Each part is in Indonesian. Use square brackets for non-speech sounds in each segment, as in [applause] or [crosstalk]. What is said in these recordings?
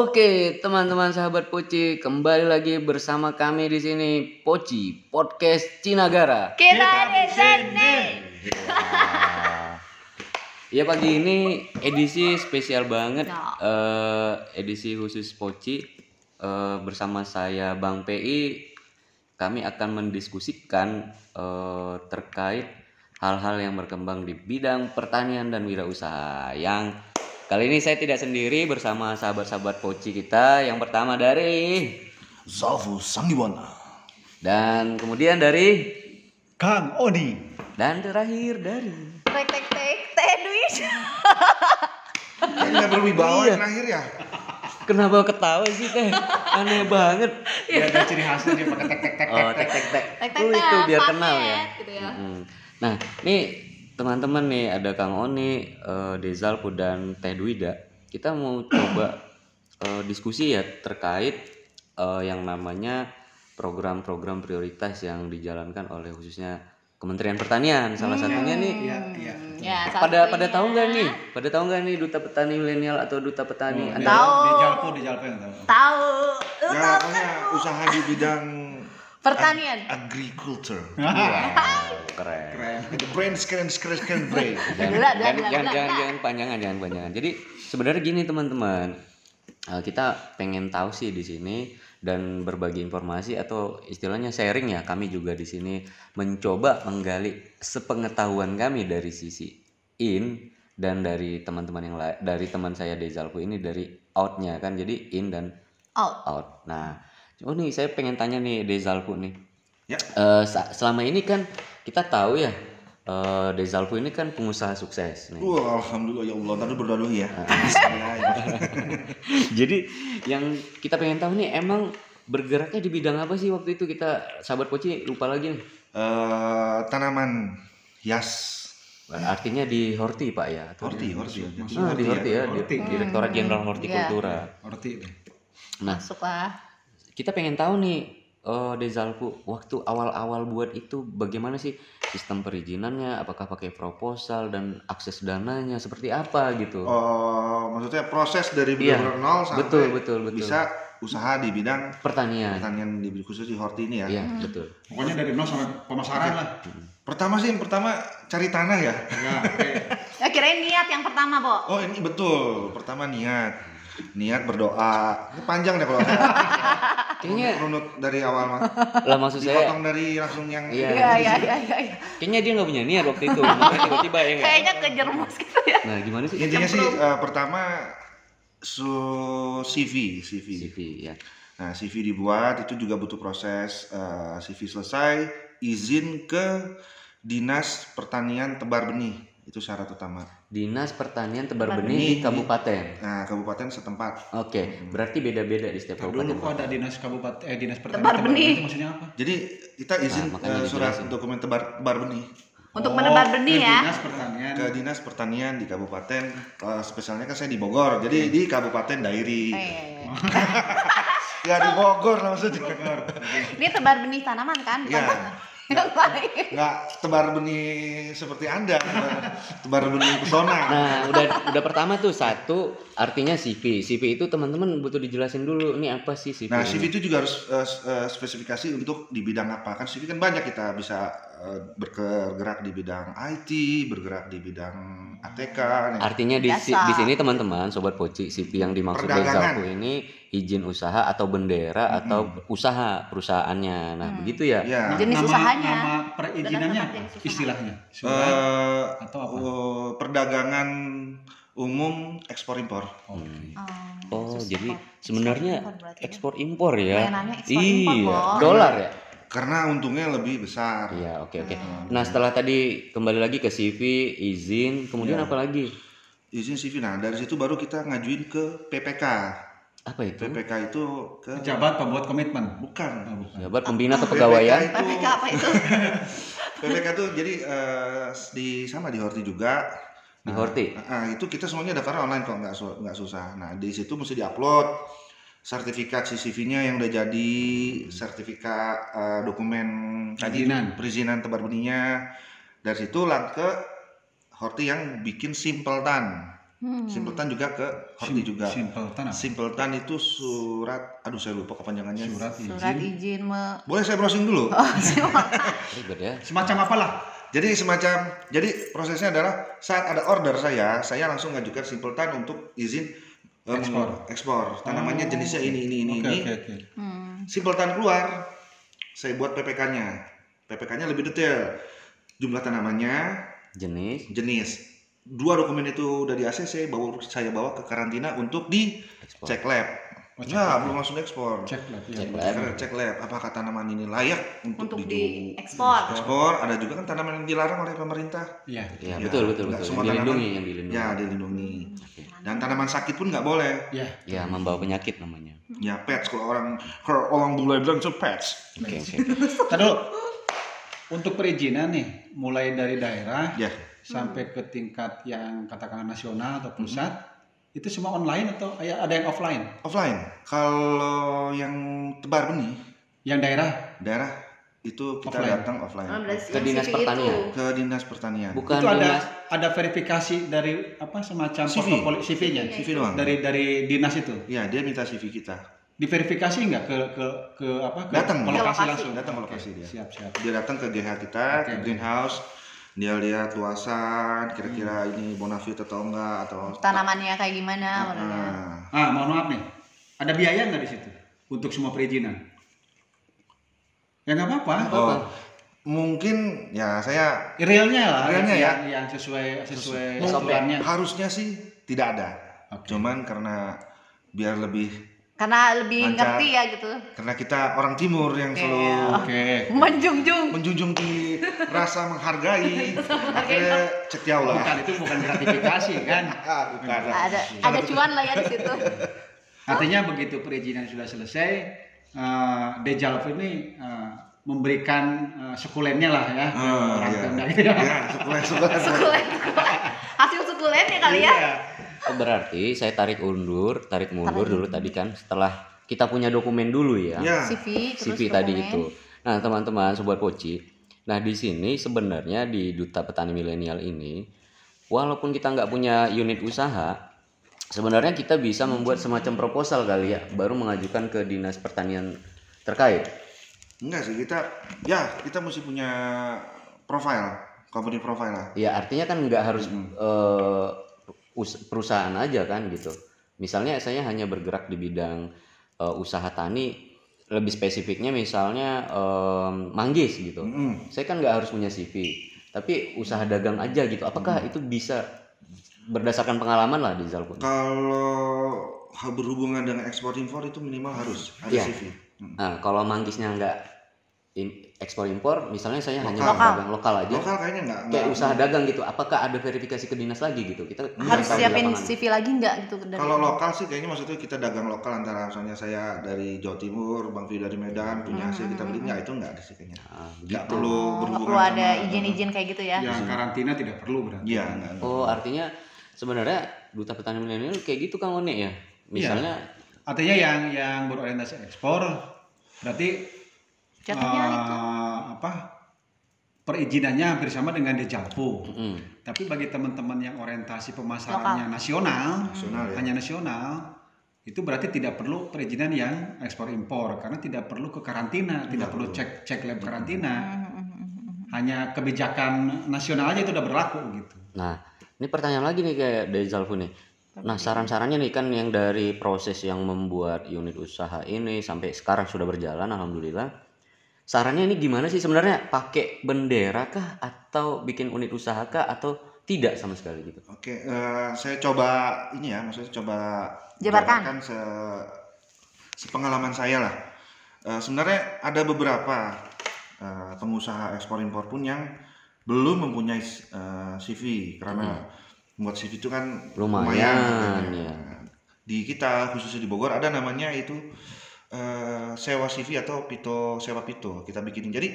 Oke, teman-teman sahabat Poci, kembali lagi bersama kami di sini Poci Podcast Cinagara. Kita di sini. Ya pagi ini edisi spesial banget, Ya. eh, edisi khusus Poci Eh, bersama saya Bang PI. Kami akan mendiskusikan eh, terkait hal-hal yang berkembang di bidang pertanian dan wirausaha. Yang kali ini saya tidak sendiri bersama sahabat-sahabat Poci kita. Yang pertama dari Zalfu Sangiwana. dan kemudian dari Kang Odi. dan terakhir dari Tek tek tek teh duit. Kayaknya berwibawa Iya. yang akhir ya. Kenapa ketawa sih teh? Aneh banget. Dia ada ciri khasnya dia pakai tek tek tek Oh, tek tek tek. Tek tek Oh, itu biar kenal ya. Gitu ya. Nah, nih teman-teman nih ada Kang Oni, eh, Dezalpu dan Teh Dwida. Kita mau [clears throat] coba eh, diskusi ya terkait eh, yang namanya program-program prioritas yang dijalankan oleh khususnya Kementerian Pertanian. Salah satunya nih Iya, iya. Ya, salah pada pada tahu nggak nih? Pada tahu nggak nih duta petani milenial atau duta petani? Oh, Anda- Tahu. Di Jalpo, di Jalpo yang tahu. Tahu. Lu Ya, tahu kan? usaha di bidang Pertanian. agriculture. [laughs] Wow, keren. Keren. The brain keren keren keren brain. [laughs] jangan, Gila, jangan, gila, jangan, gila. jangan, jangan panjangan, jangan panjangan. Jadi sebenarnya gini teman-teman, Eh, kita pengen tahu sih di sini dan berbagi informasi atau istilahnya sharing ya. Kami juga di sini mencoba menggali sepengetahuan kami dari sisi in dan dari teman-teman yang lain, dari teman saya Dezalku ini dari outnya kan. Jadi in dan Out. out. Nah, oh nih saya pengen tanya nih Dezalku nih. Ya. Eh, sa- selama ini kan kita tahu ya eh Dezalfu ini kan pengusaha sukses nih. Wah, alhamdulillah ya Allah. Tadi berdoa dulu ya. Ah. [laughs] Bismillah, ya. Jadi yang kita pengen tahu nih emang bergeraknya di bidang apa sih waktu itu kita sahabat Poci lupa lagi nih. Eh, tanaman hias. Artinya di Horti Pak ya? Atau Horti, horti. Ah, di Horti ya, di Horti. Direktorat Jenderal Hortikultura. Orti deh. Nah, Masuk lah. Kita pengen tahu nih eh Dezalfu waktu awal-awal buat itu bagaimana sih sistem perizinannya? Apakah pakai proposal dan akses dananya seperti apa gitu? Oh, maksudnya proses dari Iya, benar nol sampai betul, betul, betul. bisa usaha di bidang Pertanian. pertanian di khusus di horti ini ya. Iya, betul. Pokoknya dari nol sampai pemasaran lah. Pertama sih yang pertama cari tanah ya. Ya, oke. Ya [laughs] kirain niat yang pertama, Bo. Oh ini betul. Pertama niat, niat berdoa. Ini panjang deh kalau [laughs] Kayaknya runut dari awal mah. lah maksud saya Dipotong dari langsung yang Iya. Iya, iya, iya, iya. iya. kayaknya dia nggak punya niat waktu itu makanya tiba-tiba ya? Kayaknya kejermus gitu ya. nah gimana sih Intinya sih eh, pertama su CV, CV. CV ya Nah, CV dibuat itu juga butuh proses eh, CV selesai, izin ke Dinas Pertanian Tebar Benih. Itu syarat utama. dinas pertanian tebar benih di benih. kabupaten Nah, kabupaten setempat. oke berarti beda-beda di setiap Tar dulu kabupaten kok ada dinas kabupaten eh dinas pertanian Tebar Tebar benih. itu maksudnya apa? Jadi kita izin Nah, eh, surat dijelasin. dokumen tebar, tebar benih Untuk Oh, menebar benih ke ya. Dinas pertanian. ke Dinas Pertanian di kabupaten. Eh, spesialnya kan saya di Bogor. Jadi di Kabupaten Dairi. Eh, iya, iya. [laughs] Ya di Bogor lah maksudnya. Ini tebar benih tanaman kan? Iya. Yang lain. Nggak tebar benih seperti Anda, tebar, tebar benih pesona. nah udah udah pertama tuh satu artinya CV CV itu teman-teman butuh dijelasin dulu ini apa sih CV Nah, ini? CV itu juga harus eh, spesifikasi untuk di bidang apa. Kan CV kan banyak kita bisa eh, bergerak di bidang IT, bergerak di bidang ATK. nih. Artinya di, di sini teman-teman sobat poci CV yang dimaksud. Dezalku ini izin usaha atau bendera atau usaha perusahaannya. Nah, begitu ya. Ya. Jenis nama, usahanya. Nama perizinannya apa? usaha. Istilahnya. Surat Eh, atau apa? eh, perdagangan umum ekspor impor. Oke. Oh, Ekspor- jadi ekspor sebenarnya ya. ekspor impor ya. Iya, dolar ya. Karena untungnya lebih besar. Iya, oke oke. Hmm. Nah, setelah tadi kembali lagi ke CV, izin, kemudian Iya. apa lagi? Izin CV. Nah, dari situ baru kita ngajuin ke PPK. Apa itu? PPK itu ke Pejabat pembuat komitmen. bukan. Oh, bukan. Jabat pembina PPK kepegawaian. itu PPK apa itu? [laughs] PPK itu jadi eh, di sama di Horti juga. Di Horti? Nah, itu kita semuanya daftar online kok nggak nggak susah. Nah di situ mesti diupload sertifikat CCV-nya yang udah jadi, sertifikat eh, dokumen Perizinan. perizinan tebar benihnya. Dari situ lang ke Horti yang bikin simpletan. Hmm. Simpleton juga ke Horti juga. Simple tanah. Simpleton itu surat, aduh saya lupa kepanjangannya. Surat izin. Surat izin me Boleh saya browsing dulu? Oh, [laughs] ya. Semacam apalah? Jadi semacam, jadi prosesnya adalah saat ada order saya, saya langsung ngajukan Simpleton untuk izin em, Ekspor. ekspor. Tanamannya Oh. jenisnya ini, ini, ini, Oke ini. oke oke. hmm. Simpleton keluar, saya buat PPK-nya. PPK-nya lebih detail. Jumlah tanamannya, Jenis jenis. Dua dokumen itu udah di ACC, bawa saya bawa ke karantina untuk di ekspor. cek lab. Oh, cek Nah, lab. belum langsung ekspor. Cek lah. ya. Cek lab. Karena cek lab apakah tanaman ini layak untuk, untuk diekspor. ekspor. Ada juga kan tanaman yang dilarang oleh pemerintah. Iya. Ya, Ya, betul betul nggak betul. semua Yang dilindungi, tanaman- yang dilindungi. Ya, dilindungi. Dan tanaman sakit pun nggak boleh. Iya. Ya, membawa penyakit namanya. Ya, pets kalau orang kalau orang bule bilang itu pets. Oke, oke. Tadi dulu. Untuk perizinan nih, mulai dari daerah Ya, sampai ke tingkat yang katakanlah nasional atau pusat, itu semua online atau ada yang offline? offline. Kalau yang tebar benih Yang daerah daerah itu kita Offline. datang offline Oh, berarti Ke dinas CV pertanian. itu. ke dinas pertanian. Bukan itu ada dinas ada verifikasi dari apa semacam CV. CV-nya CV doang. dari dari dinas itu. Ya, dia minta CV kita. Diverifikasi nggak ke ke ke apa? Ke, Datang. ke lokasi lokasi. langsung. Datang ke lokasi dia. Siap siap. Dia datang ke GH kita, Oke. ke greenhouse. Dia lihat luasan, kira-kira ini bonafide atau enggak atau Tanamannya kayak gimana? warnanya. Ah, Ah, mohon maaf nih. Ada biaya nggak di situ untuk semua perizinan? Ya nggak apa-apa. Oh, mungkin ya saya Realnya lah. Realnya ya. yang, yang sesuai sesuai aturannya. harusnya sih tidak ada. Oke. Cuman karena biar lebih Karena lebih Lancar. ngerti ya gitu. karena kita orang timur yang Iya. selalu Oke. [laughs] Menjunjung. menjunjung tinggi rasa menghargai [laughs] akhirnya cetiau lah. Bukan itu bukan gratifikasi kan? [laughs] Ah, bukan. Ada ada cuan lah ya di situ. Artinya begitu perizinan sudah selesai, eh Dejalp ini eh, memberikan eh, sukulennya lah ya. Ah, orang iya. Gitu ya. Ya, sekolah. Sukulen, sukulen. Hasil sukulen ya kali ya. Oh, berarti saya tarik undur, tarik mundur Tarik dulu tadi kan setelah kita punya dokumen dulu ya. Ya. CV terus CV tadi dokumen. itu. Nah, teman-teman sobat poci. Nah, di sini sebenarnya di Duta Petani Milenial ini walaupun kita nggak punya unit usaha, sebenarnya kita bisa membuat semacam proposal kali ya, baru mengajukan ke Dinas Pertanian terkait. Enggak sih kita ya kita mesti punya profile, company profile lah. Ya, artinya kan nggak harus eh, us- perusahaan aja kan gitu. Misalnya saya hanya bergerak di bidang eh, usaha tani, lebih spesifiknya misalnya em, manggis gitu. Mm-mm. Saya kan nggak harus punya CV, tapi usaha dagang aja gitu. Apakah itu bisa berdasarkan pengalaman lah di Zalpun? Kalau berhubungan dengan ekspor impor itu minimal harus ada Iya. CV. Mm. Nah, kalau manggisnya nggak in- ekspor impor, misalnya saya hanya Lokal. dagang lokal aja, Lokal kayaknya enggak. kayak usaha dagang gitu. Apakah ada verifikasi ke dinas lagi gitu? Kita Harus siapin. CV lagi nggak gitu dari Kalau lokal sih kayaknya maksudnya kita dagang lokal antara misalnya saya dari Jawa Timur, Bang Fi dari Medan punya hasil kita beli enggak itu enggak ada sih kayaknya. Ah, Enggak gitu. perlu Oh, berhubungan perlu ada izin-izin kayak gitu ya. Yang karantina tidak perlu berarti. Iya, enggak. enggak. Oh, artinya sebenarnya duta petani milenial kayak gitu Kang One ya. Misalnya Artinya yang yang berorientasi ekspor berarti Jatuhnya eh, itu. apa? Perizinannya hampir sama dengan Dejalpo. mm, Tapi bagi teman-teman yang orientasi pemasarannya nasional, Nasional ya. hanya nasional, itu berarti tidak perlu perizinan yang ekspor impor karena tidak perlu ke karantina, tidak perlu cek cek lab karantina. Hanya kebijakan nasional aja itu udah berlaku gitu. Nah, ini pertanyaan lagi nih kayak dari Zalfu nih. Nah, saran-sarannya nih kan yang dari proses yang membuat unit usaha ini sampai sekarang sudah berjalan alhamdulillah. Sarannya ini gimana sih sebenarnya? Pakai bendera kah atau bikin unit usaha kah atau tidak sama sekali gitu? Oke, eh, saya coba ini ya, maksudnya coba Jabarkan. se sepengalaman saya lah. Eh, sebenarnya ada beberapa eh, pengusaha ekspor impor pun yang belum mempunyai eh, CV karena membuat CV itu kan Lumayan, harganya. ya. Di kita khususnya di Bogor ada namanya itu eh, sewa CV atau pito sewa pito kita bikinin. Jadi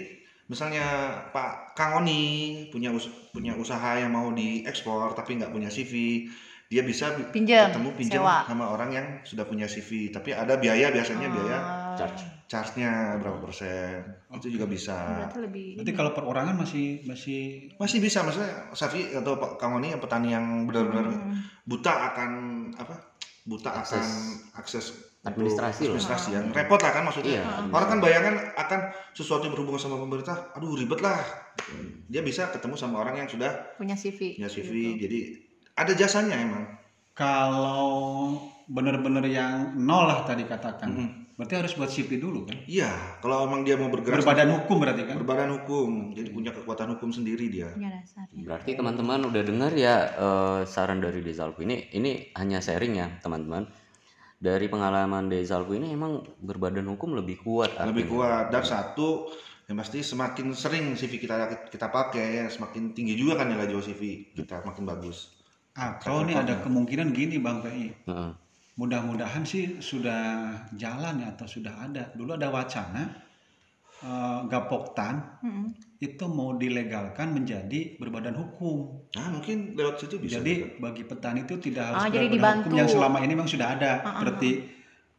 misalnya Pak Kang Oni punya us- punya usaha yang mau diekspor tapi nggak punya CV, dia bisa bi- Pinjam, ketemu pinjam sewa. sama orang yang sudah punya CV tapi ada biaya biasanya biaya Oh, Charge. charge-nya berapa persen itu juga bisa Berarti lebih. Berarti kalau perorangan masih masih masih bisa maksudnya Safi atau Pak Kang Oni yang petani yang benar-benar Hmm. buta akan apa buta Akses. akan akses Administrasi lah. administrasi yang repot lah kan maksudnya Iya, orang kan bayangan akan sesuatu yang berhubungan sama pemerintah aduh ribet lah dia bisa ketemu sama orang yang sudah punya CV. punya CV gitu. jadi ada jasanya emang kalau benar-benar yang nol lah tadi katakan. Mhm. Berarti harus buat CV dulu kan? iya kalau emang dia mau bergerak Berbadan hukum berarti kan? berbadan hukum jadi punya kekuatan hukum sendiri dia Punya dasarnya. Berarti teman-teman udah dengar ya eh, saran dari Desalvo ini ini hanya sharing ya teman-teman. Dari pengalaman Desalvo ini emang berbadan hukum lebih kuat lebih artinya. kuat dan satu yang pasti semakin sering CV kita kita pakai semakin tinggi juga kan nilai jual CV kita makin bagus Ah, kalau ini ada kemungkinan gini Bang PI. Heeh. Mudah-mudahan sih sudah jalan ya atau sudah ada. Dulu ada wacana eh, gapoktan Mm-mm. Itu mau dilegalkan menjadi berbadan hukum. nah mungkin lewat situ bisa Jadi bagi petani itu tidak harus Ah, jadi berbadan dibantu. hukum yang selama ini memang sudah ada Ah, ah, seperti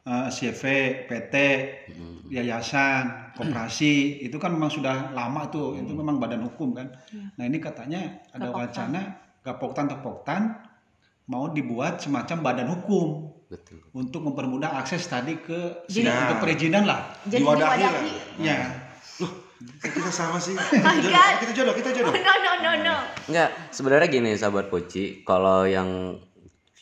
eh, CV, PT, Mm. yayasan, [clears throat] koperasi itu kan memang sudah lama tuh itu memang badan hukum kan. Iya. Nah ini katanya ada Gapoktan. wacana gapoktan tepoktan mau dibuat semacam badan hukum Betul. untuk mempermudah akses tadi ke Jadi- untuk perizinan lah. Jadi Diwadahi lah. diwadahi. Ya. Kita sama sih [laughs] Oh my Jodoh, God. kita jodoh kita jodoh No no no no. Enggak, sebenarnya gini sahabat Poci, kalau yang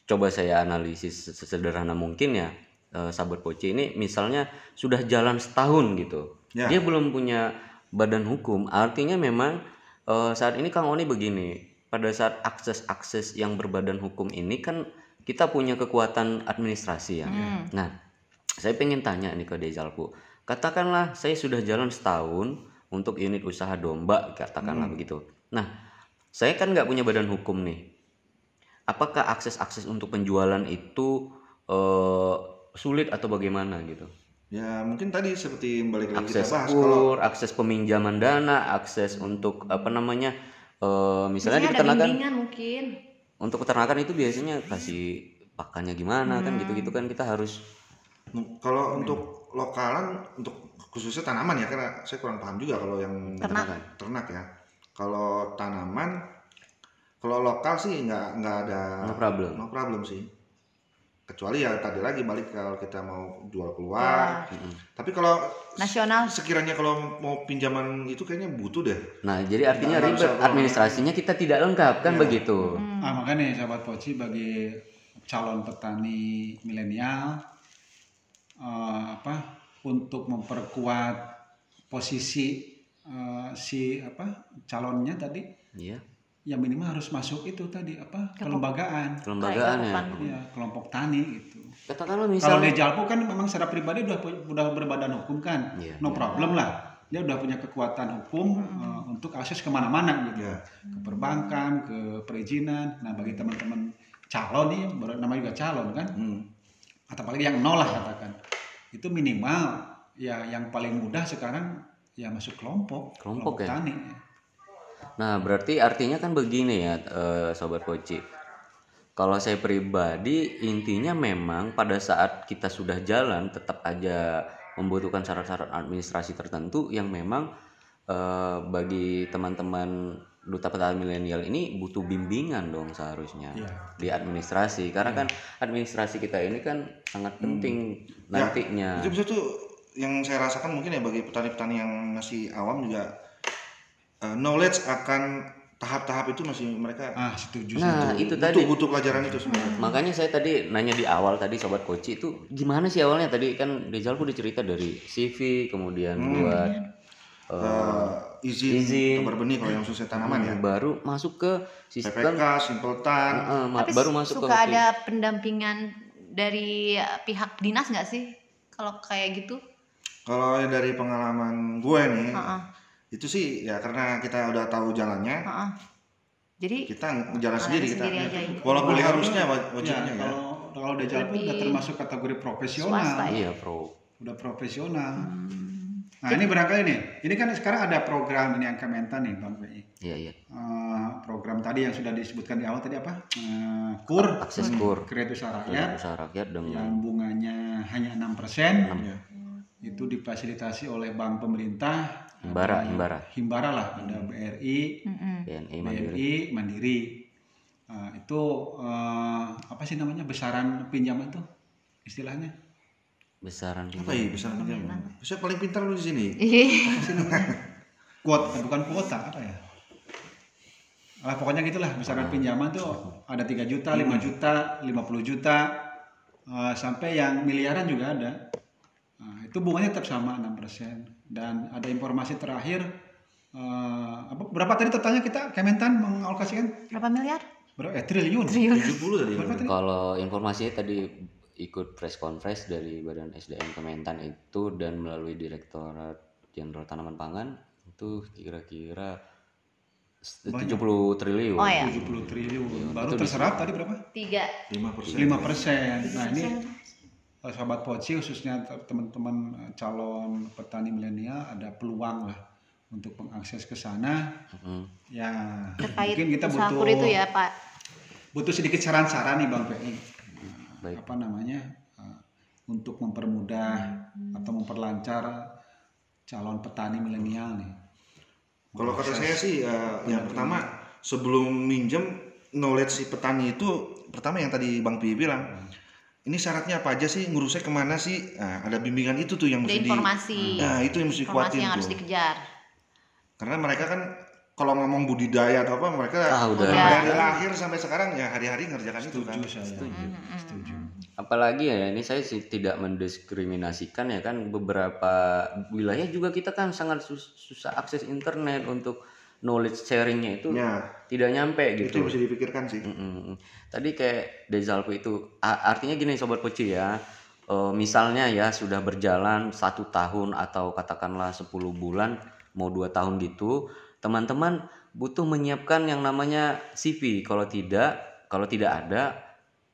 coba saya analisis sesederhana mungkin ya, eh, sahabat Poci ini misalnya sudah jalan setahun gitu. Ya. Dia belum punya badan hukum, artinya memang eh, saat ini Kang Oni begini, pada saat akses-akses yang berbadan hukum ini kan kita punya kekuatan administrasi ya. Hmm. Nah, saya pengen tanya nih ke Dezalpo. Katakanlah saya sudah jalan setahun untuk unit usaha domba, katakanlah begitu. Nah, saya kan nggak punya badan hukum nih. Apakah akses-akses untuk penjualan itu eh, sulit atau bagaimana gitu? ya mungkin tadi seperti balik lagi Akses kita bahas kalau kur, akses peminjaman dana, akses untuk apa namanya? eh, misalnya di Biasanya ada peternakan, mungkin. untuk peternakan itu biasanya kasih pakannya gimana kan Hmm. gitu-gitu kan kita harus kalau untuk lokalan untuk khususnya tanaman ya karena saya kurang paham juga kalau yang Ternak. ternak ya kalau tanaman kalau lokal sih nggak nggak ada no problem. no problem sih kecuali ya tadi lagi balik kalau kita mau jual keluar Wah, Mm-mm. tapi kalau nasional. sekiranya kalau mau pinjaman itu kayaknya butuh deh Nah, jadi artinya ribet administrasinya kita tidak lengkap kan Iya. begitu. Hmm. Ah, makanya sahabat Poci bagi calon petani milenial eh, apa untuk memperkuat posisi eh, si apa calonnya tadi Iya, ya minimal harus masuk itu tadi apa Kelompok. kelembagaan kelembagaan ya. Kelompok ya kelompok tani gitu. Katakanlah Kalau misalnya Dejalpo kan memang secara pribadi udah udah berbadan hukum kan, Iya. no problem lah. Dia udah punya kekuatan hukum eh, untuk akses ke mana-mana gitu, ya ke perbankan, ke perizinan. Nah bagi teman-teman calon nih, baru namanya juga calon kan, hmm. Atau apalagi yang nol lah katakan, itu minimal ya yang paling mudah sekarang ya masuk kelompok, Kelompok ya? tani. Nah, berarti artinya kan begini ya, eh, sobat Poci. Kalau saya pribadi, intinya memang pada saat kita sudah jalan, tetap aja membutuhkan syarat-syarat administrasi tertentu yang memang eh, bagi teman-teman duta petani milenial ini butuh bimbingan dong seharusnya Iya. di administrasi. Karena kan administrasi kita ini kan sangat penting nantinya. itu bisa tuh yang saya rasakan mungkin ya bagi petani-petani yang masih awam juga eh, knowledge akan tahap-tahap itu masih mereka Ah setuju. Nah, setuju. itu butuh tadi. butuh pelajaran itu sebenarnya Makanya saya tadi nanya di awal tadi sobat koci itu gimana sih awalnya tadi kan Rizal udah cerita dari CV kemudian buat eh, Eh, izin, izin. tebar benih kalau yang khususnya tanaman ya baru masuk ke sistem PPK, Simpleton, eh, ma- Tapi baru masuk suka ke ada pendampingan dari uh, pihak dinas nggak sih? Kalau kayak gitu? kalau dari pengalaman gue nih Heeh, itu sih ya karena kita udah tahu jalannya heeh. Jadi kita jalan Jalan sendiri kita sendiri aja gitu. walaupun Nah, harusnya wa- wajibnya ya, ya, Kalau kalau Dejalpo udah termasuk kategori profesional. swasta ya? iya pro udah profesional. Hmm. Nah ini barangkali nih, ini kan sekarang ada program ini yang Kementan nih Bang PI. Iya, iya. Eh, program tadi yang sudah disebutkan di awal tadi apa? Eh, KUR, Akses kur Kredit Usaha Rakyat, usaha rakyat dengan yang bunganya hanya 6% Ya. itu difasilitasi oleh bank pemerintah Himbara, ada Himbara. Himbara lah ada BRI Mm-mm. BNI Mandiri. BNI Mandiri Nah, itu eh, apa sih namanya besaran pinjaman tuh istilahnya Besaran Apa ya bisa pinjam? Bisa paling pintar lu di sini. [laughs] Iya. sih namanya? Kuota bukan kuota apa ya? Lah pokoknya gitulah. Besaran pinjaman tuh ada 3 juta 5 juta 50 juta eh, sampai yang miliaran juga ada. Nah, itu bunganya tetap sama 6% dan ada informasi terakhir eh, apa berapa tadi totalnya kita? Kementan mengalokasikan? Berapa miliar? berapa eh, triliun. 70 tadi. berapa tadi? Kalau informasinya tadi ikut press conference dari Badan SDM Kementan itu dan melalui Direktorat Jenderal Tanaman Pangan itu kira-kira 70 triliun. Oh ya. 70 triliun baru terserap tadi berapa Tiga. 5%. 5 persen nah ini eh, sahabat poci khususnya te- teman-teman eh, calon petani milenial ada peluang lah untuk mengakses ke sana Mm. ya Terkait mungkin kita butuh itu ya Pak. butuh sedikit saran-saran nih bang PI Baik. apa namanya eh, untuk mempermudah atau memperlancar calon petani milenial nih Kalau kata saya sih eh, yang pertama sebelum minjem knowledge si petani itu pertama yang tadi Bang Pi bilang ini syaratnya apa aja sih ngurusnya ke mana sih nah, ada bimbingan itu tuh yang mesti di informasi. nah itu yang mesti Informasi harus dikejar. karena mereka kan kalau ngomong budidaya atau apa mereka Ah, udah. dari lahir sampai sekarang ya hari-hari ngerjakan itu kan setuju saya setuju Apalagi ya ini saya sih tidak mendiskriminasikan ya kan beberapa wilayah juga kita kan sangat sus- susah akses internet untuk knowledge sharingnya itu ya tidak nyampe itu gitu. yang mesti dipikirkan sih Mm-mm. Tadi kayak Dezalpo itu artinya gini sobat poci ya. Eh, misalnya ya sudah berjalan satu tahun atau katakanlah 10 bulan mau dua tahun gitu, teman-teman butuh menyiapkan yang namanya CV. Kalau tidak, kalau tidak ada,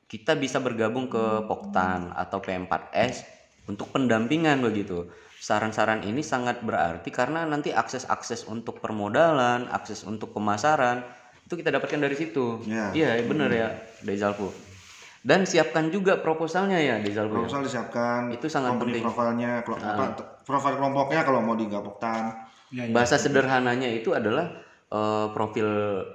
kita bisa bergabung ke Poktan atau P4S untuk pendampingan begitu. Saran-saran ini sangat berarti karena nanti akses-akses untuk permodalan, akses untuk pemasaran itu kita dapatkan dari situ. Ya. Iya, benar ya, Dezalpo. Dan siapkan juga proposalnya ya, Dezalpo. ya. proposal disiapkan Itu sangat penting. Ah. profilnya kelo- apa, profil kelompoknya kalau mau digabungkan ya, ya. Bahasa sederhananya itu adalah eh, profil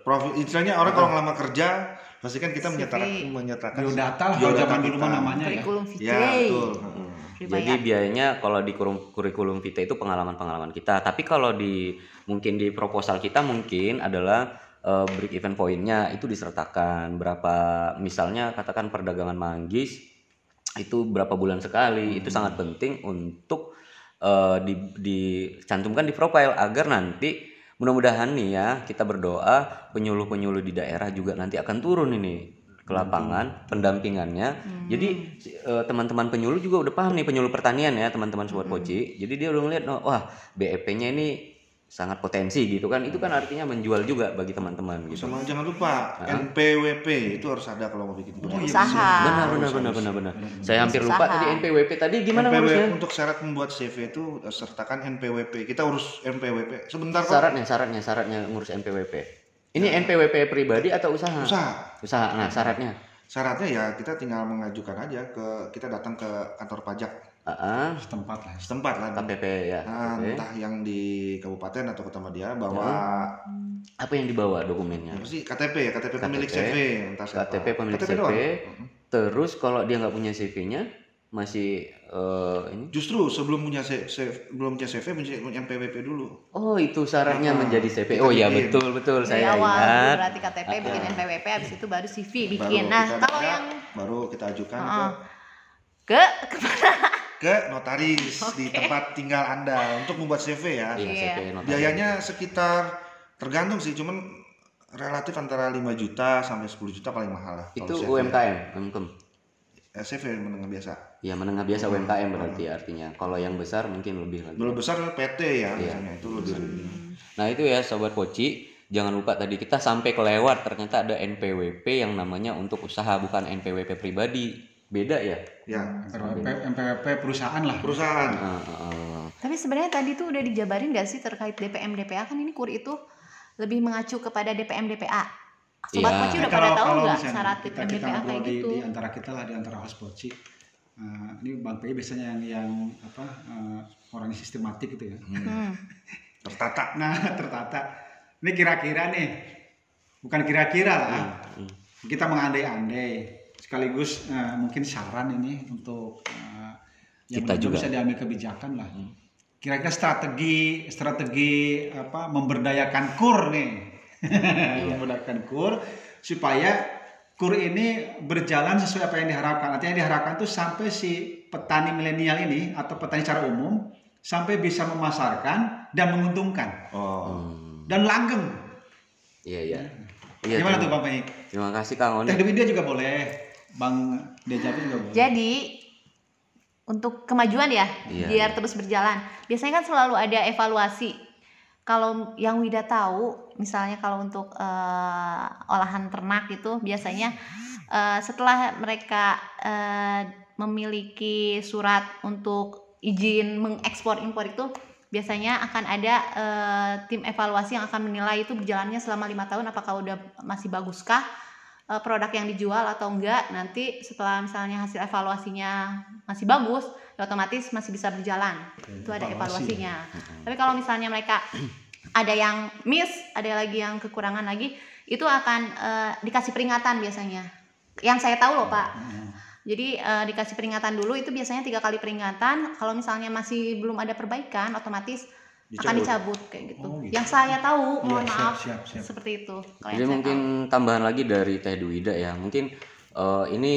profil istilahnya orang kalau ngelamar kerja pasti kan kita menyatakan menyatakan biodata lah kalau zaman dulu namanya ya. Kurikulum vitae. ya betul Jadi biayanya kalau di kurum- kurikulum vitae itu pengalaman-pengalaman kita. Tapi kalau di mungkin di proposal kita mungkin adalah eh, break event pointnya itu disertakan. Berapa misalnya katakan perdagangan manggis itu berapa bulan sekali itu sangat penting untuk eh, di, dicantumkan di profile agar nanti mudah-mudahan nih ya kita berdoa penyuluh-penyuluh di daerah juga nanti akan turun ini ke lapangan pendampingannya. Jadi si- eh, teman-teman penyuluh juga udah paham nih penyuluh pertanian ya teman-teman sobat poci. Jadi dia udah ngeliat oh, wah BEP-nya ini sangat potensi gitu kan. Itu kan artinya menjual juga bagi teman-teman gitu. Sama jangan lupa NPWP itu harus ada kalau mau bikin Oh, iya, Usaha. benar benar benar benar benar. Saya hampir lupa tadi NPWP tadi gimana NPWP ngurusnya untuk syarat membuat CV itu eh, sertakan NPWP kita urus NPWP sebentar kok. Syaratnya syaratnya syaratnya ngurus NPWP ini NPWP pribadi atau usaha? Usaha. Usaha. Nah syaratnya? Syaratnya ya kita tinggal mengajukan aja ke kita datang ke kantor pajak Ah, setempat lah setempat lah KPP ya Nah, KPP. entah yang di kabupaten atau kota Madia bahwa apa yang dibawa dokumennya apa sih KTP ya KTP pemilik KTP, CV entah siapa. KTP pemilik CV, doang. terus kalau dia nggak punya CV-nya masih eh, ini Justru sebelum punya C- C- belum punya CV punya NPWP dulu. oh itu syaratnya Ah, menjadi CV oh iya bikin. betul betul Dari saya awal ingat berarti KTP bikin NPWP habis itu baru CV Baru bikin. Nah, kita kalau yang baru kita ajukan Heeh. ke ke ke mana? Ke notaris di tempat tinggal Anda untuk membuat CV ya. iya Iya. CV notaris. Biayanya sekitar tergantung sih, cuman relatif antara 5 juta sampai 10 juta paling mahal lah. itu CV. UMKM UMKM Eh, CV menengah biasa. ya menengah biasa UMKM berarti artinya kalau yang besar mungkin lebih lagi Belum besar PT ya Iya. biasanya itu lebih. Nah itu ya sobat poci, jangan lupa tadi kita sampai kelewat ternyata ada NPWP yang namanya untuk usaha bukan NPWP pribadi. Beda ya. Ya, MPWP, MPWP perusahaan lah. perusahaan. Ah, ah, ah. Tapi sebenarnya tadi tuh udah dijabarin gak sih terkait DPM DPA kan ini KUR itu lebih mengacu kepada DPM DPA. Sobat Iya. Poci udah pada tahu nggak syarat kita, DPM kita DPA kayak di, gitu? di antara kita lah di antara host poci eh, ini bang PI biasanya yang yang apa eh, orangnya sistematik gitu ya Hmm. Tertata. nah tertata ini kira-kira nih bukan kira-kira lah Hmm. kita mengandai-andai sekaligus eh, mungkin saran ini untuk eh, yang Kita juga. bisa diambil kebijakan lah kira-kira strategi strategi apa memberdayakan kur nih [laughs] memberdayakan kur supaya kur ini berjalan sesuai apa yang diharapkan artinya yang diharapkan tuh sampai si petani milenial ini atau petani secara umum sampai bisa memasarkan dan menguntungkan Oh. Hmm. dan langgeng Iya, iya. Iya, gimana tuh bang? Terima kasih Kang Oni. Teh Widya juga boleh bang Dejabi juga boleh Jadi untuk kemajuan ya, Iya, biar iya. terus berjalan. Biasanya kan selalu ada evaluasi. Kalau yang Wida tahu, misalnya kalau untuk eh, olahan ternak itu biasanya eh, setelah mereka eh, memiliki surat untuk izin mengekspor impor itu biasanya akan ada eh, tim evaluasi yang akan menilai itu berjalannya selama lima tahun apakah udah masih baguskah eh, produk yang dijual atau enggak nanti setelah misalnya hasil evaluasinya masih bagus ya otomatis masih bisa berjalan. Itu ada evaluasi. evaluasinya. Tapi kalau misalnya mereka ada yang miss ada lagi yang kekurangan lagi itu akan eh, dikasih peringatan biasanya. Yang saya tahu loh pak. Hmm. jadi eh, dikasih peringatan dulu itu biasanya tiga kali peringatan. Kalau misalnya masih belum ada perbaikan otomatis akan dicabut kayak gitu Oh, gitu. yang saya tahu mohon Iya, siap, maaf siap, siap. seperti itu kalau Jadi mungkin tambahan lagi dari Teh Duwida ya. Mungkin eh, ini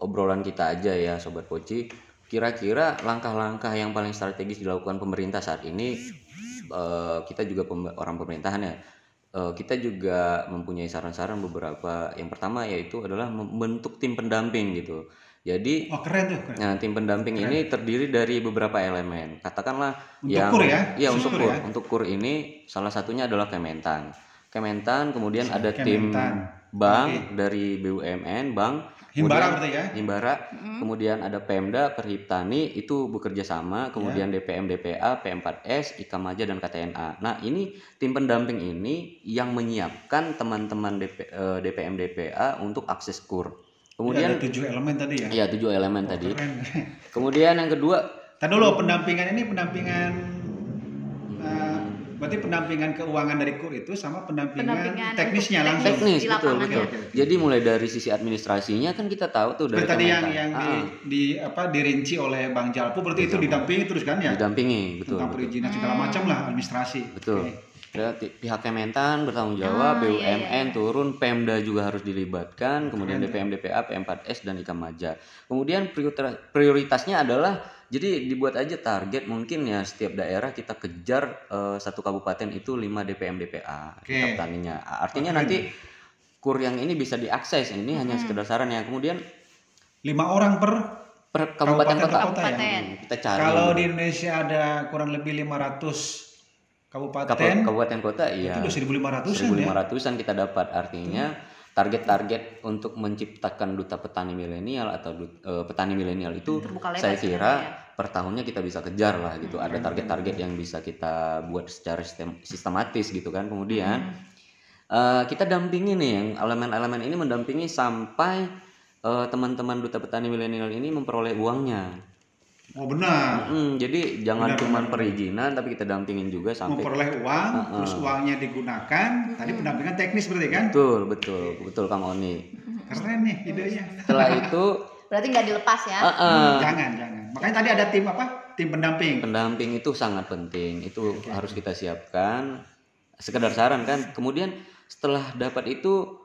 obrolan kita aja ya Sobat Poci. Kira-kira langkah-langkah yang paling strategis dilakukan pemerintah saat ini eh, kita juga pem- orang pemerintahan ya. Eh, kita juga mempunyai saran-saran beberapa. Yang pertama yaitu adalah membentuk tim pendamping gitu. Jadi Wah keren tuh keren. Nah, tim pendamping ini terdiri dari beberapa elemen. Katakanlah Untuk yang kur ya? Iya, Khusus untuk kur ya? Untuk kur ini salah satunya adalah Kementan. Kementan, kemudian ada tim Kementan. bank Oke. dari BUMN, bank. Himbara kemudian berarti ya? Himbara, kemudian ada Pemda, Perhiptani itu bekerja sama, kemudian DPM, DPA, P4S, Ikamaja dan KTNA. Nah, ini tim pendamping ini yang menyiapkan teman-teman DP, eh, DPM, DPA untuk akses kur. Kemudian Kemudian ada tujuh elemen tadi ya. Iya tujuh elemen tadi. Keren. Kemudian yang kedua, Tadi dulu pendampingan ini pendampingan eh, berarti pendampingan keuangan dari kur itu sama pendampingan, Pendampingan teknisnya langsung. teknis Di betul betul. Oke, oke, oke. Jadi mulai dari sisi administrasinya kan kita tahu tuh dari tadi yang yang di, Ah, di apa dirinci oleh Bang Jalpu berarti itu didampingi terus kan ya didampingi betul. tentang perizinan segala macam lah administrasi. Betul. Oke. Ya, ti- pihak Kementan bertanggung jawab, Ah, iya, BUMN turun, Pemda juga harus dilibatkan, kemudian DPM, DPA, P4S dan Ikamaja. Kemudian priorita- prioritasnya adalah jadi dibuat aja target mungkin ya setiap daerah kita kejar eh, satu kabupaten itu 5 DPM, DPA petaninya. Artinya Keren. nanti kur yang ini bisa diakses. Ini hanya sekedar saran ya. Kemudian Lima orang per per kabupaten, Kabupaten kota. kota ya? Kabupaten. Hmm, kita cari. kalau di Indonesia ada kurang lebih 500 kabupaten, Kabupaten, kabupaten kota iya. itu udah 1500-an ya. 1500-an kita dapat. Artinya target-target untuk menciptakan duta petani milenial atau dut- eh, petani milenial itu saya kira ya. per tahunnya kita bisa kejar lah gitu. Ada target-target yang bisa kita buat secara sistem- sistematis gitu kan kemudian. Eh, kita dampingi nih yang elemen-elemen ini mendampingi sampai eh, teman-teman duta petani milenial ini memperoleh uangnya Oh benar. Mm, jadi jangan Benar, cuma benar, perizinan tapi kita dampingin juga sampai Memperoleh uang, Heeh. terus uangnya digunakan. Tadi pendampingan teknis berarti kan? betul betul betul Kang Oni Keren nih idenya. setelah itu berarti nggak dilepas ya eh, eh, Jangan, jangan. Makanya tadi ada tim apa? Tim pendamping. pendamping itu sangat penting itu harus kita siapkan sekedar saran kan kemudian setelah dapat itu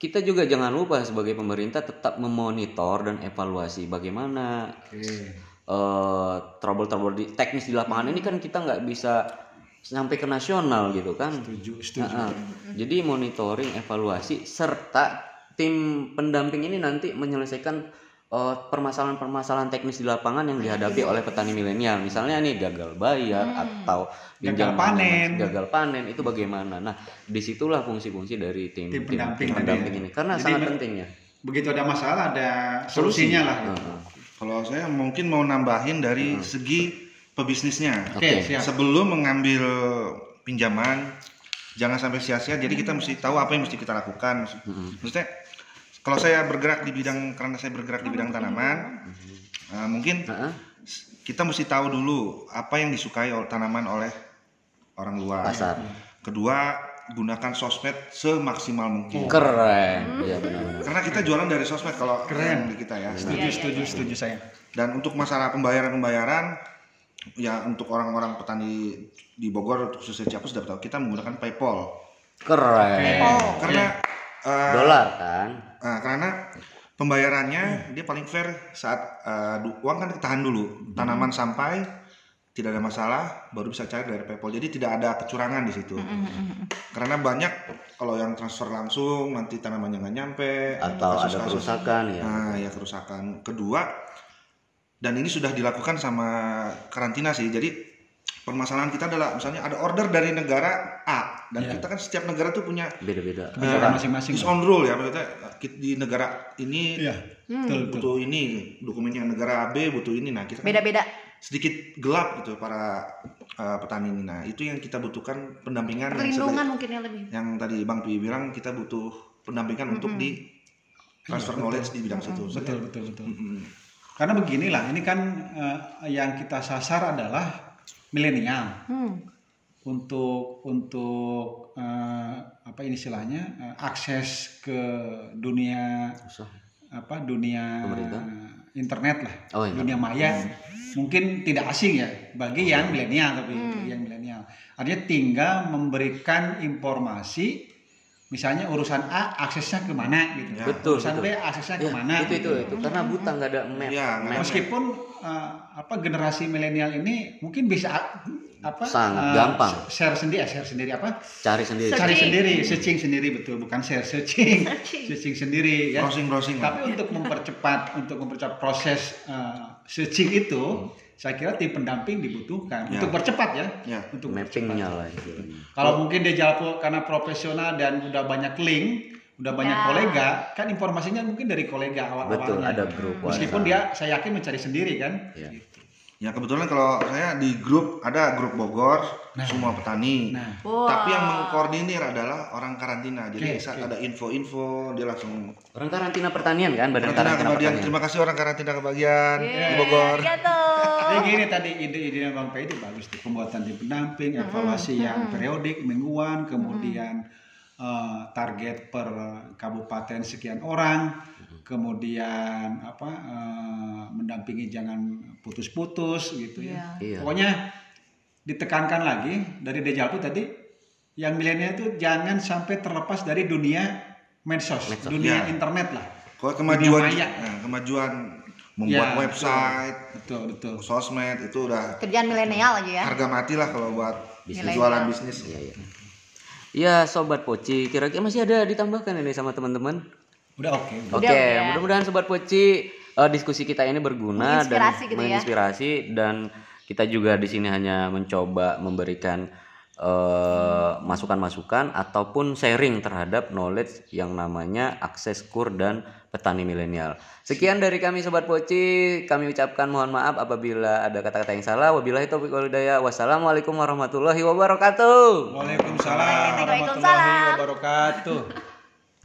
kita juga jangan lupa sebagai pemerintah tetap memonitor dan evaluasi bagaimana Oke. Eh, trouble-trouble di teknis di lapangan ini kan kita nggak bisa sampai ke nasional gitu kan Setuju, setuju. Nah, jadi monitoring, evaluasi serta tim pendamping ini nanti menyelesaikan eh, permasalahan-permasalahan teknis di lapangan yang dihadapi oleh petani milenial. Misalnya nih gagal bayar atau Gagal panen. gagal panen itu bagaimana? Nah, di situlah fungsi-fungsi dari tim, Tim pendamping tadi pendamping ini karena Jadi sangat me- penting ya. begitu ada masalah ada solusinya lah. gitu. Heeh. Kalau saya mungkin mau nambahin dari Hmm. segi pebisnisnya. Oke, Oke. siap. Sebelum mengambil pinjaman, jangan sampai sia-sia. Jadi kita mesti tahu apa yang mesti kita lakukan. Mm-mm. Maksudnya, kalau saya bergerak di bidang karena saya bergerak di bidang tanaman, eh, mungkin Heeh. kita mesti tahu dulu apa yang disukai tanaman oleh orang luar. Pasar. Kedua, gunakan sosmed semaksimal mungkin. Keren. Iya benar-benar. Karena kita jualan dari sosmed kalau Keren. di kita ya. Setuju, setuju, setuju saya. Dan untuk masalah pembayaran-pembayaran, ya untuk orang-orang petani di Bogor, khususnya Ciapu sudah tahu kita menggunakan PayPal. Keren. Oh. Karena eh, Dolar kan? Nah, karena pembayarannya dia paling fair saat du- uang kan ditahan dulu, tanaman sampai tidak ada masalah, baru bisa cair dari PayPal. Jadi tidak ada kecurangan di situ. Karena banyak kalau yang transfer langsung nanti tanamannya nggak nyampe Atau ada kasus-kasus. kerusakan ya. Nah, ya kerusakan. Kedua, dan ini sudah dilakukan sama karantina sih. Jadi permasalahan kita adalah misalnya ada order dari negara A dan Iya. kita kan setiap negara tuh punya Beda-beda. Kebijakan masing-masing. is on rule ya maksudnya di negara ini Iya. Betul, betul. butuh ini dokumennya negara B butuh ini nah kita kan Beda-beda. Sedikit gelap gitu para uh, petani ini nah itu yang kita butuhkan pendampingan yang, Perlindungan mungkin ya lebih. yang tadi Bang Pi bilang kita butuh pendampingan untuk di transfer knowledge di bidang situ Betul, betul, betul. Mm-mm. Karena beginilah, ini kan eh, yang kita sasar adalah milenial. Hmm. untuk untuk eh, apa ini istilahnya eh, akses ke dunia Susah. apa dunia Pemerintah? Internet lah Oh, iya. dunia maya mungkin tidak asing ya bagi yang milenial tapi yang milenial artinya tinggal memberikan informasi misalnya urusan A aksesnya ke mana gitu Ya. Betul, urusan betul. B aksesnya Ya, ke mana itu itu gitu. itu karena buta nggak ada map. Iya, ada map. meskipun eh, apa generasi milenial ini mungkin bisa apa Sangat eh, gampang. share sendiri share sendiri apa Cari sendiri. cari Searching. sendiri searching sendiri betul bukan share searching searching sendiri ya browsing browsing tapi untuk mempercepat untuk mempercepat proses uh, searching itu saya kira tim pendamping dibutuhkan Ya. untuk percepat ya ya untuk Mappingnya lah itu. kalau mungkin dia jalan karena profesional dan udah banyak link udah banyak Ya. kolega kan informasinya mungkin dari kolega awal Betul, ada grup meskipun dia saya yakin mencari sendiri kan Ya. Ya kebetulan kalau saya di grup ada grup Bogor semua petani. Nah. Wah. tapi yang mengkoordinir adalah orang karantina. Jadi Oke, saat oke. ada info-info dia langsung Orang karantina pertanian kan, badan karantina karantina kebagian. pertanian. terima kasih orang karantina kebagian di Yeay, Bogor. arigato. Jadi gini tadi ide-idenya Bang Pei itu bagus tuh. Pembuatan tim pendamping, evaluasi yang periodik mingguan, kemudian eh, target per kabupaten sekian orang, kemudian apa eh, mendampingi jangan putus-putus gitu ya. Iya. Iya. Pokoknya ditekankan lagi dari Dejalpu tadi yang milenial itu jangan sampai terlepas dari dunia medsos, Medsos, dunia ya. internet lah. kalau kemajuan maya. nah, kemajuan membuat Ya, website Betul, betul. sosmed itu udah Kerjaan milenial aja ya. harga mati lah kalau buat Bisnis. jualan bisnis Iya, iya. Ya, sobat Poci, kira-kira masih ada ditambahkan ini sama teman-teman? Udah oke. Oke, Udah, udah. mudah-mudahan sobat Poci eh, diskusi kita ini berguna Menginspirasi dan gitu ya. menginspirasi dan kita juga di sini hanya mencoba memberikan eh, masukan-masukan ataupun sharing terhadap knowledge yang namanya akses kur dan petani milenial. Sekian dari kami sobat Poci, kami ucapkan mohon maaf apabila ada kata-kata yang salah. Wabillahi taufiq wal hidayah. Wassalamualaikum warahmatullahi wabarakatuh. Waalaikumsalam warahmatullahi Waalaikumsalam. wabarakatuh.